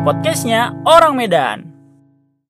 podcastnya orang Medan.